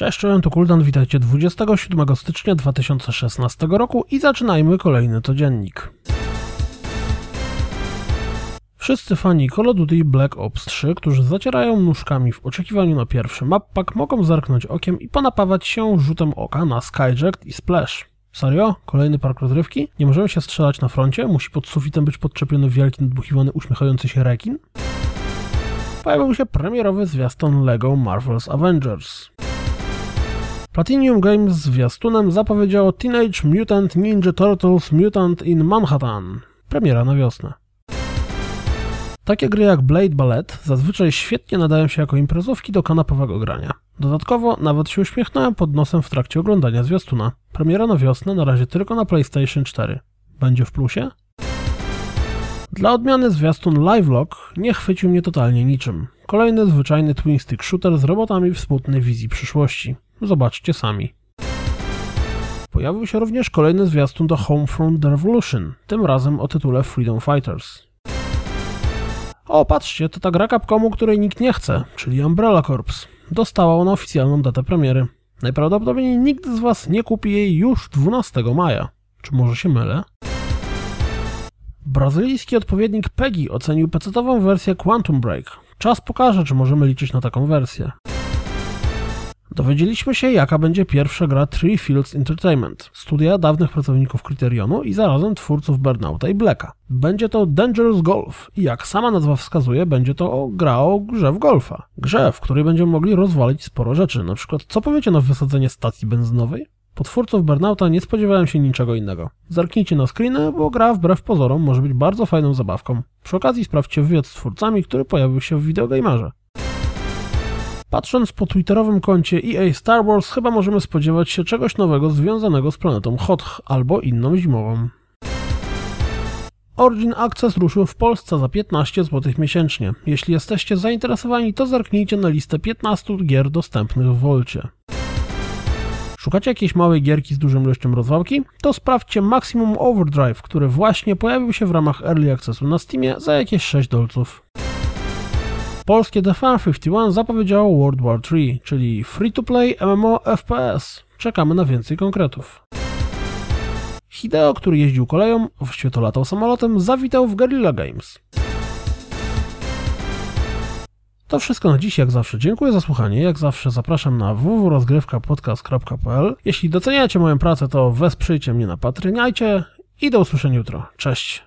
Cześć, czołem, to Kuldan, witajcie 27 stycznia 2016 roku i zaczynajmy kolejny codziennik. Wszyscy fani Call of Duty Black Ops 3, którzy zacierają nóżkami w oczekiwaniu na pierwszy mappack, mogą zerknąć okiem i ponapawać się rzutem oka na Skyjacked i Splash. Serio? Kolejny park rozrywki? Nie możemy się strzelać na froncie? Musi pod sufitem być podczepiony wielki, nadbuchiwany, uśmiechający się rekin? Pojawił się premierowy zwiastun LEGO Marvel's Avengers. Platinum Games zwiastunem zapowiedziało Teenage Mutant Ninja Turtles Mutant in Manhattan. Premiera na wiosnę. Takie gry jak Blade Ballet zazwyczaj świetnie nadają się jako imprezówki do kanapowego grania. Dodatkowo nawet się uśmiechnąłem pod nosem w trakcie oglądania zwiastuna. Premiera na wiosnę na razie tylko na PlayStation 4. Będzie w plusie? Dla odmiany zwiastun Livelog nie chwycił mnie totalnie niczym. Kolejny zwyczajny twin stick shooter z robotami w smutnej wizji przyszłości. Zobaczcie sami. Pojawił się również kolejny zwiastun do Homefront Revolution, tym razem o tytule Freedom Fighters. O, patrzcie, to ta gra Capcomu, której nikt nie chce, czyli Umbrella Corps. Dostała ona oficjalną datę premiery. Najprawdopodobniej nikt z Was nie kupi jej już 12 maja. Czy może się mylę? Brazylijski odpowiednik PEGI ocenił pecetową wersję Quantum Break. Czas pokaże, czy możemy liczyć na taką wersję. Dowiedzieliśmy się, jaka będzie pierwsza gra Three Fields Entertainment, studia dawnych pracowników Criterionu i zarazem twórców Burnouta i Blacka. Będzie to Dangerous Golf i jak sama nazwa wskazuje, będzie to gra o grze w golfa. Grze, w której będziemy mogli rozwalić sporo rzeczy, na przykład co powiecie na wysadzenie stacji benzynowej? Po twórców Burnouta nie spodziewałem się niczego innego. Zerknijcie na screeny, bo gra wbrew pozorom może być bardzo fajną zabawką. Przy okazji sprawdźcie wywiad z twórcami, który pojawił się w Videogamerze. Patrząc po twitterowym koncie EA Star Wars, chyba możemy spodziewać się czegoś nowego związanego z planetą Hoth albo inną zimową. Origin Access ruszył w Polsce za 15 zł miesięcznie. Jeśli jesteście zainteresowani, to zerknijcie na listę 15 gier dostępnych w Volcie. Szukacie jakiejś małej gierki z dużą ilością rozwałki? To sprawdźcie Maximum Overdrive, który właśnie pojawił się w ramach Early Accessu na Steamie za jakieś 6 dolców. Polskie The Fan 51 zapowiedziało World War III, czyli free-to-play MMO FPS. Czekamy na więcej konkretów. Hideo, który jeździł koleją, właściwie to latał samolotem, zawitał w Guerrilla Games. To wszystko na dziś, jak zawsze. Dziękuję za słuchanie. Jak zawsze zapraszam na www.rozgrywkapodcast.pl. Jeśli doceniacie moją pracę, to wesprzyjcie mnie na Patryniajcie i do usłyszenia jutro. Cześć!